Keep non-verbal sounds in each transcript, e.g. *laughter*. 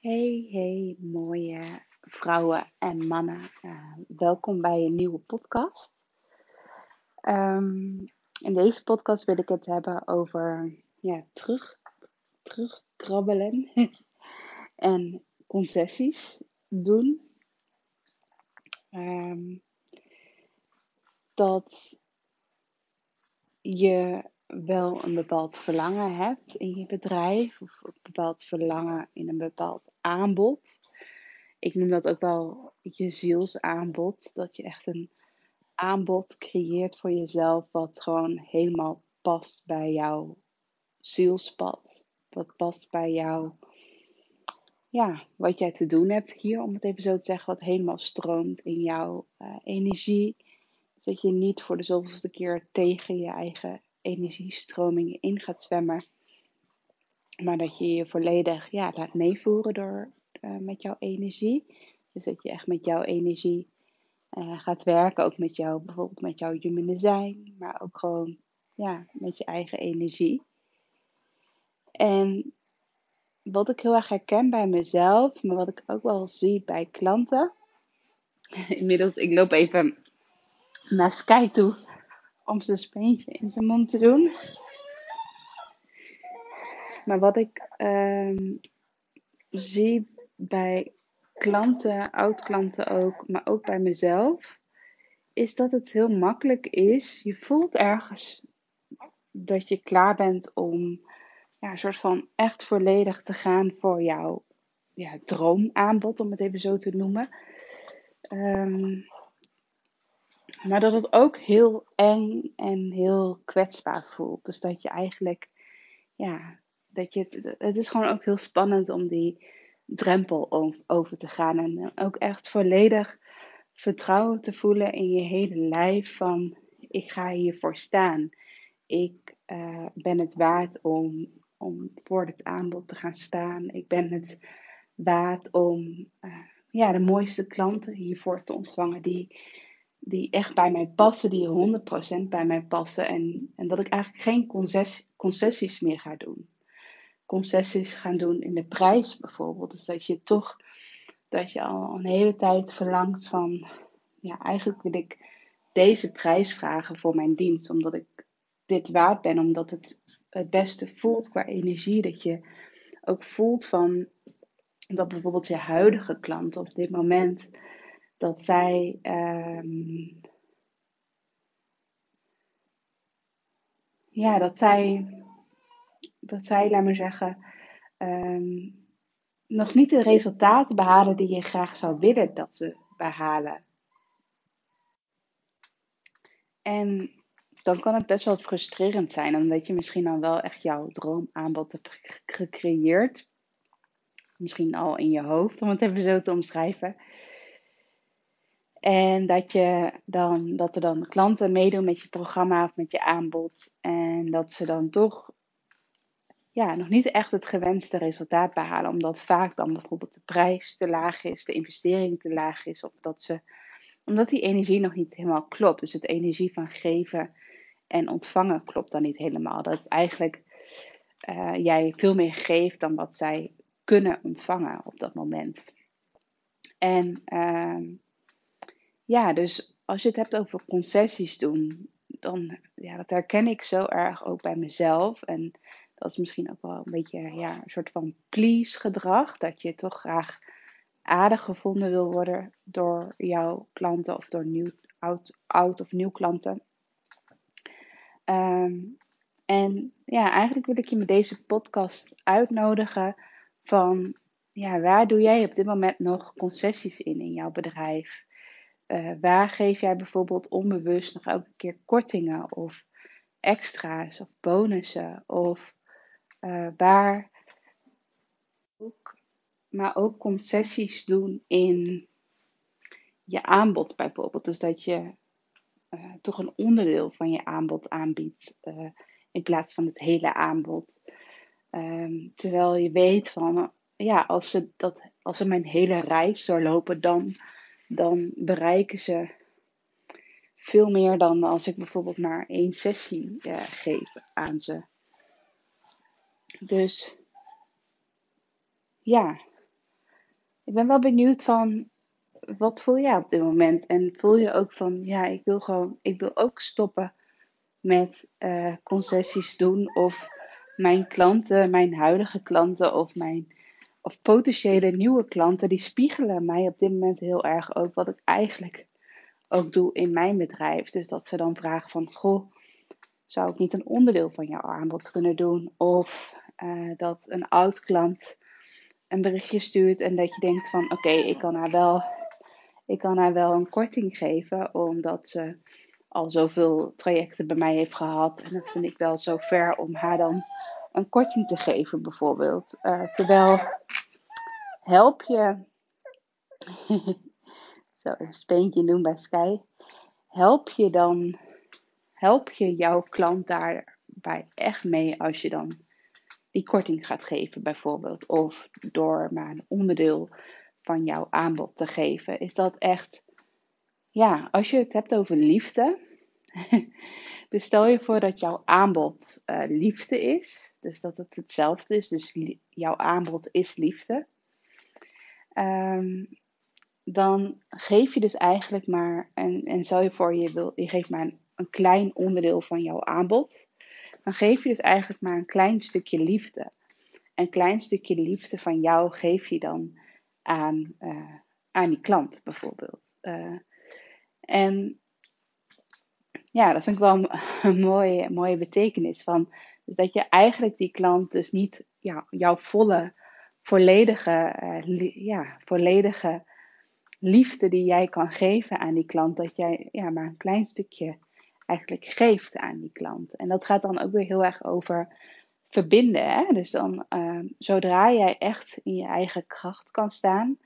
Hey, hey, mooie vrouwen en mannen. Uh, welkom bij een nieuwe podcast. Um, in deze podcast wil ik het hebben over ja, terug, terugkrabbelen *laughs* en concessies doen. Um, dat je wel een bepaald verlangen hebt in je bedrijf of een bepaald verlangen in een bepaald aanbod. Ik noem dat ook wel je zielsaanbod. Dat je echt een aanbod creëert voor jezelf wat gewoon helemaal past bij jouw zielspad. Wat past bij jou, ja, wat jij te doen hebt hier, om het even zo te zeggen, wat helemaal stroomt in jouw uh, energie. Dat je niet voor de zoveelste keer tegen je eigen energiestromingen in gaat zwemmen. Maar dat je je volledig ja, laat meevoeren door, uh, met jouw energie. Dus dat je echt met jouw energie uh, gaat werken. Ook met jou, bijvoorbeeld met jouw human design. Maar ook gewoon ja, met je eigen energie. En wat ik heel erg herken bij mezelf, maar wat ik ook wel zie bij klanten. *laughs* Inmiddels, ik loop even naar Sky toe om zijn speentje in zijn mond te doen. Maar wat ik um, zie bij klanten, oud-klanten ook, maar ook bij mezelf, is dat het heel makkelijk is. Je voelt ergens dat je klaar bent om ja, een soort van echt volledig te gaan voor jouw ja, droomaanbod, om het even zo te noemen. Um, maar dat het ook heel eng en heel kwetsbaar voelt. Dus dat je eigenlijk, ja, dat je het, het is gewoon ook heel spannend om die drempel over te gaan. En ook echt volledig vertrouwen te voelen in je hele lijf van ik ga hiervoor staan. Ik uh, ben het waard om, om voor dit aanbod te gaan staan. Ik ben het waard om uh, ja, de mooiste klanten hiervoor te ontvangen die, die echt bij mij passen, die 100% bij mij passen. En, en dat ik eigenlijk geen concessie, concessies meer ga doen. Concessies gaan doen in de prijs bijvoorbeeld. Dus dat je toch, dat je al een hele tijd verlangt van, ja, eigenlijk wil ik deze prijs vragen voor mijn dienst. Omdat ik dit waard ben, omdat het het beste voelt qua energie. Dat je ook voelt van, dat bijvoorbeeld je huidige klant op dit moment dat zij um, ja, dat zij, dat zij, laat maar zeggen, um, nog niet de resultaten behalen die je graag zou willen dat ze behalen. En dan kan het best wel frustrerend zijn, omdat je misschien dan wel echt jouw droomaanbod hebt gecreëerd. Misschien al in je hoofd, om het even zo te omschrijven. En dat, je dan, dat er dan klanten meedoen met je programma of met je aanbod. En dat ze dan toch ja, nog niet echt het gewenste resultaat behalen. Omdat vaak dan bijvoorbeeld de prijs te laag is, de investering te laag is. Of dat ze, omdat die energie nog niet helemaal klopt. Dus het energie van geven en ontvangen klopt dan niet helemaal. Dat eigenlijk uh, jij veel meer geeft dan wat zij kunnen ontvangen op dat moment. En uh, ja, dus als je het hebt over concessies doen, dan ja, dat herken ik zo erg ook bij mezelf. En dat is misschien ook wel een beetje ja, een soort van please gedrag. Dat je toch graag aardig gevonden wil worden door jouw klanten of door nieuw, oud, oud of nieuw klanten. Um, en ja, eigenlijk wil ik je met deze podcast uitnodigen van ja, waar doe jij op dit moment nog concessies in in jouw bedrijf? Uh, waar geef jij bijvoorbeeld onbewust nog elke keer kortingen of extra's of bonussen? Of uh, waar ook, maar ook concessies doen in je aanbod bijvoorbeeld. Dus dat je uh, toch een onderdeel van je aanbod aanbiedt in plaats van het hele aanbod. Um, terwijl je weet van, ja, als ze, dat, als ze mijn hele reis doorlopen, dan dan bereiken ze veel meer dan als ik bijvoorbeeld maar één sessie uh, geef aan ze. Dus ja, ik ben wel benieuwd van wat voel jij op dit moment? En voel je ook van ja, ik wil gewoon, ik wil ook stoppen met uh, concessies doen of mijn klanten, mijn huidige klanten of mijn of potentiële nieuwe klanten, die spiegelen mij op dit moment heel erg ook wat ik eigenlijk ook doe in mijn bedrijf. Dus dat ze dan vragen van, goh, zou ik niet een onderdeel van jouw aanbod kunnen doen? Of uh, dat een oud klant een berichtje stuurt en dat je denkt van, oké, ik kan haar wel, ik kan haar wel een korting geven, omdat ze al zoveel trajecten bij mij heeft gehad. En dat vind ik wel zo ver om haar dan een korting te geven, bijvoorbeeld. Uh, terwijl help je. *laughs* Zo, een speentje doen bij Sky. Help je dan. Help je jouw klant daarbij echt mee als je dan die korting gaat geven, bijvoorbeeld. Of door maar een onderdeel van jouw aanbod te geven. Is dat echt. Ja, als je het hebt over liefde. *laughs* dus stel je voor dat jouw aanbod uh, liefde is. Dus dat het hetzelfde is. Dus jouw aanbod is liefde. Um, dan geef je dus eigenlijk maar, en, en stel je voor je, wil, je geeft maar een, klein onderdeel van jouw aanbod, dan geef je dus eigenlijk maar een klein stukje liefde. Een klein stukje liefde van jou geef je dan aan, uh, aan die klant bijvoorbeeld. Uh, en ja, dat vind ik wel *laughs* een, mooie, mooie betekenis van. Dus dat je eigenlijk die klant dus niet ja, jouw volle volledige, uh, ja, volledige liefde die jij kan geven aan die klant, dat jij ja, maar een klein stukje eigenlijk geeft aan die klant. En dat gaat dan ook weer heel erg over verbinden. Hè? Dus dan, uh, zodra jij echt in je eigen kracht kan staan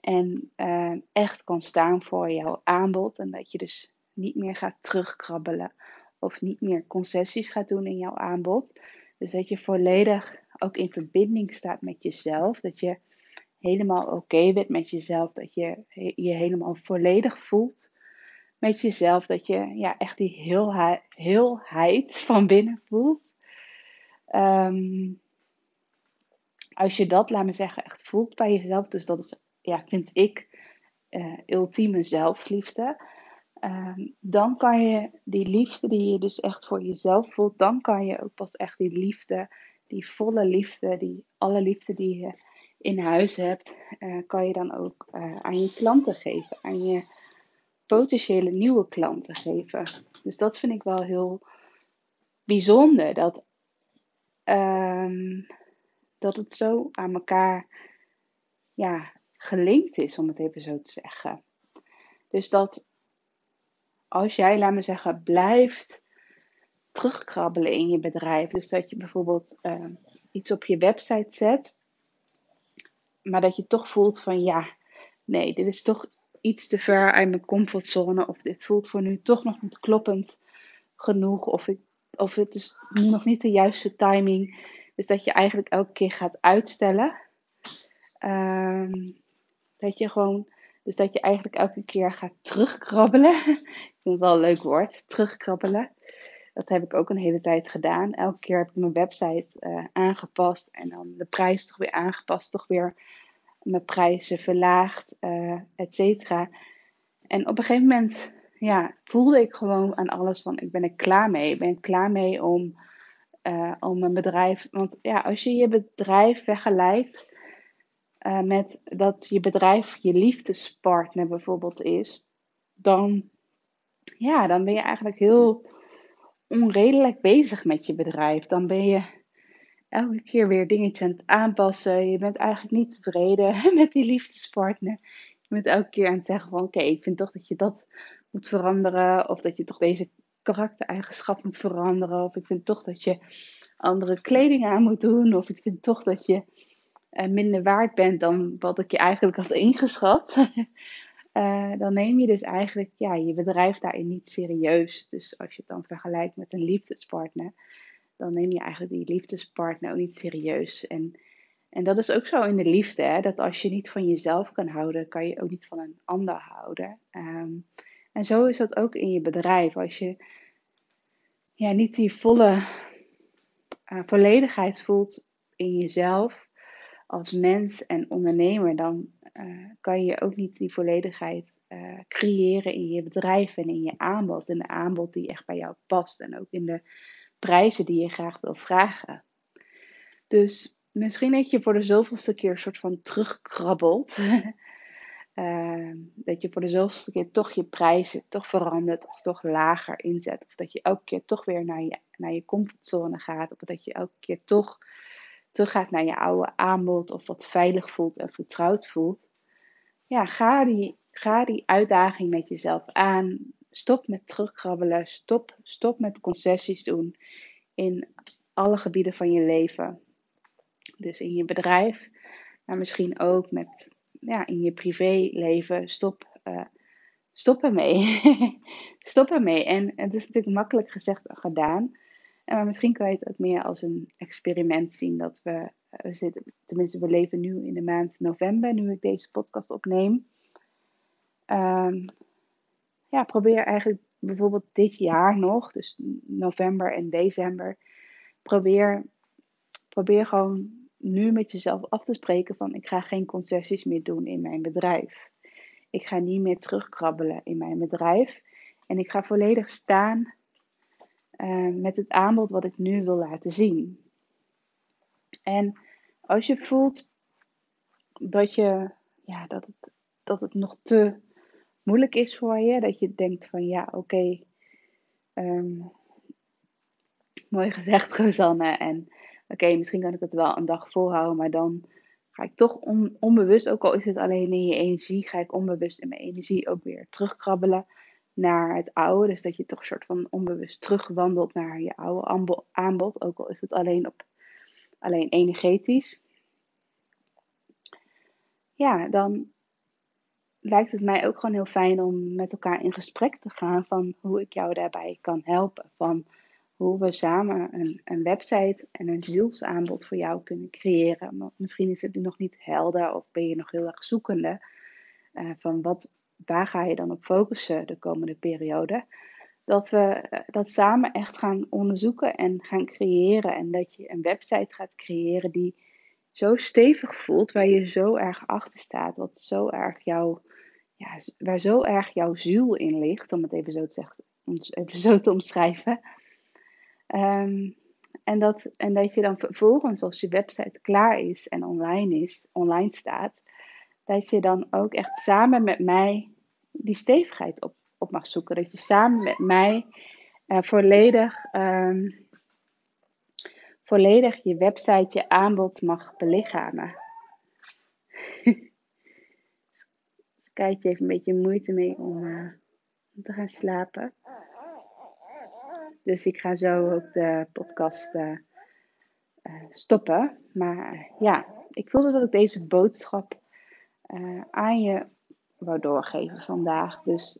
en uh, echt kan staan voor jouw aanbod en dat je dus niet meer gaat terugkrabbelen of niet meer concessies gaat doen in jouw aanbod. Dus dat je volledig ook in verbinding staat met jezelf. Dat je helemaal oké bent met jezelf. Dat je je helemaal volledig voelt met jezelf. Dat je ja, echt die heelheid, van binnen voelt. Um, als je dat, laat me zeggen, echt voelt bij jezelf. Dus dat is, ja, vind ik, uh, ultieme zelfliefde. Um, dan kan je die liefde die je dus echt voor jezelf voelt, dan kan je ook pas echt die liefde die volle liefde, die alle liefde die je in huis hebt, uh, kan je dan ook uh, aan je klanten geven, aan je potentiële nieuwe klanten geven. Dus dat vind ik wel heel bijzonder, dat, um, dat het zo aan elkaar ja, gelinkt is, om het even zo te zeggen. Dus dat als jij, laat me zeggen, blijft terugkrabbelen in je bedrijf. Dus dat je bijvoorbeeld uh, iets op je website zet, maar dat je toch voelt van ja, nee, dit is toch iets te ver uit mijn comfortzone. Of dit voelt voor nu toch nog niet kloppend genoeg. Of, of het is nog niet de juiste timing. Dus dat je eigenlijk elke keer gaat uitstellen. Um, dat je gewoon, dus dat je eigenlijk elke keer gaat terugkrabbelen. *laughs* ik vind het wel een leuk woord, terugkrabbelen. Dat heb ik ook een hele tijd gedaan. Elke keer heb ik mijn website uh, aangepast en dan de prijs toch weer aangepast, toch weer mijn prijzen verlaagd, uh, et cetera. En op een gegeven moment ja, voelde ik gewoon aan alles van ik ben er klaar mee. Ik ben er klaar mee om, uh, om mijn bedrijf. Want ja, als je je bedrijf vergelijkt uh, met dat je bedrijf je liefdespartner bijvoorbeeld is, dan, ja, dan ben je eigenlijk heel onredelijk bezig met je bedrijf. Dan ben je elke keer weer dingetjes aan het aanpassen. Je bent eigenlijk niet tevreden *laughs* met die liefdespartner. Je bent elke keer aan het zeggen van oké, ik vind toch dat je dat moet veranderen. Of dat je toch deze karaktereigenschap moet veranderen. Of ik vind toch dat je andere kleding aan moet doen. Of ik vind toch dat je minder waard bent dan wat ik je eigenlijk had ingeschat. Uh, *laughs* dan neem je dus eigenlijk ja, je bedrijf daarin niet serieus. Dus als je het dan vergelijkt met een liefdespartner, dan neem je eigenlijk die liefdespartner ook niet serieus. En, en dat is ook zo in de liefde, hè? dat als je niet van jezelf kan houden, kan je ook niet van een ander houden. Um, en zo is dat ook in je bedrijf. Als je ja, niet die volle uh, volledigheid voelt in jezelf, als mens en ondernemer, dan kan je ook niet die volledigheid creëren in je bedrijf en in je aanbod. En de aanbod die echt bij jou past en ook in de prijzen die je graag wil vragen. Dus misschien dat je voor de zoveelste keer een soort van terugkrabbelt. uh, *laughs* dat je voor de zoveelste keer toch je prijzen toch verandert of toch lager inzet. Of dat je elke keer toch weer naar je, naar je comfortzone gaat. Of dat je elke keer toch terug gaat naar je oude aanbod. Of wat veilig voelt en vertrouwd voelt. Ja, ga die, ga die uitdaging met jezelf aan. Stop met terugkrabbelen. Stop, stop met concessies doen in alle gebieden van je leven. Dus in je bedrijf, maar misschien ook met, ja, in je privéleven. Stop, uh, stop ermee. *laughs* stop ermee. En het is natuurlijk makkelijk gezegd gedaan. Maar misschien kan je het ook meer als een experiment zien. Dat we, we zitten, tenminste, we leven nu in de maand november, nu ik deze podcast opneem. Um, ja, probeer eigenlijk bijvoorbeeld dit jaar nog, dus november en december, probeer, probeer gewoon nu met jezelf af te spreken van ik ga geen concessies meer doen in mijn bedrijf. Ik ga niet meer terugkrabbelen in mijn bedrijf. En ik ga volledig staan uh, met het aanbod wat ik nu wil laten zien. En als je voelt dat, je, ja, dat, het, dat het nog te moeilijk is voor je, dat je denkt van ja, oké, ehm, mooi gezegd, *laughs* Rosanne. En oké, misschien kan ik het wel een dag volhouden, maar dan ga ik toch onbewust, ook al is het alleen in je energie, ga ik onbewust in mijn energie ook weer terugkrabbelen naar het oude. Dus dat je toch een soort van onbewust terugwandelt naar je oude aanbod, ook al is het alleen, op, alleen energetisch. Ja, dan lijkt het mij ook gewoon heel fijn om met elkaar in gesprek te gaan van hoe ik jou daarbij kan helpen. Van hoe we samen een, een website en een zielsaanbod voor jou kunnen creëren. misschien is het nu nog niet helder of ben je nog heel erg zoekende uh, van wat, waar ga je dan op focussen de komende periode. Dat we eh, dat samen echt gaan onderzoeken en gaan creëren. En dat je een website gaat creëren die zo stevig voelt, waar je zo erg achter staat, wat zo erg jouw, ja, waar zo erg jouw ziel in ligt, om het even zo te, zeggen, even zo te omschrijven. Um, en, dat, en dat je dan vervolgens, als je website klaar is en online, is, online staat, dat je dan ook echt samen met mij die stevigheid op, op mag zoeken. Dat je samen met mij uh, volledig, um, volledig je website, je aanbod mag belichamen. *laughs* Kijk, je heeft een beetje moeite mee om, uh, om te gaan slapen. Dus ik ga zo ook de podcast uh, stoppen. Maar ja, ik voelde dat ik deze boodschap uh, aan je wou doorgeven vandaag. Dus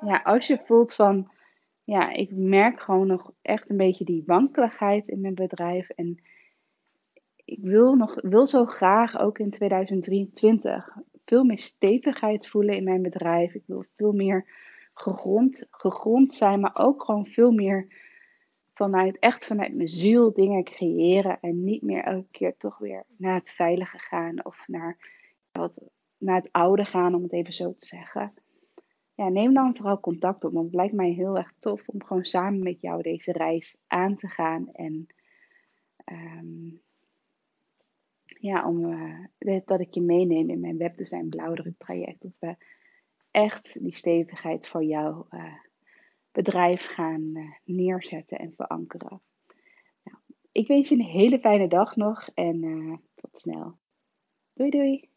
ja, als je voelt van, ja, ik merk gewoon nog echt een beetje die wankeligheid in mijn bedrijf. En ik wil, nog, wil zo graag ook in 2023 veel meer stevigheid voelen in mijn bedrijf. Ik wil veel meer gegrond, gegrond zijn, maar ook gewoon veel meer vanuit, echt vanuit mijn ziel dingen creëren en niet meer elke keer toch weer naar het veilige gaan of naar, wat, naar het oude gaan, om het even zo te zeggen. Ja, neem dan vooral contact op, want het lijkt mij heel erg tof om gewoon samen met jou deze reis aan te gaan en um, ja, om, uh, dat ik je meeneem in mijn webdesign blauwdruk traject. Dat we echt die stevigheid voor jouw uh, bedrijf gaan uh, neerzetten en verankeren. Nou, ik wens je een hele fijne dag nog en tot snel. Doei doei!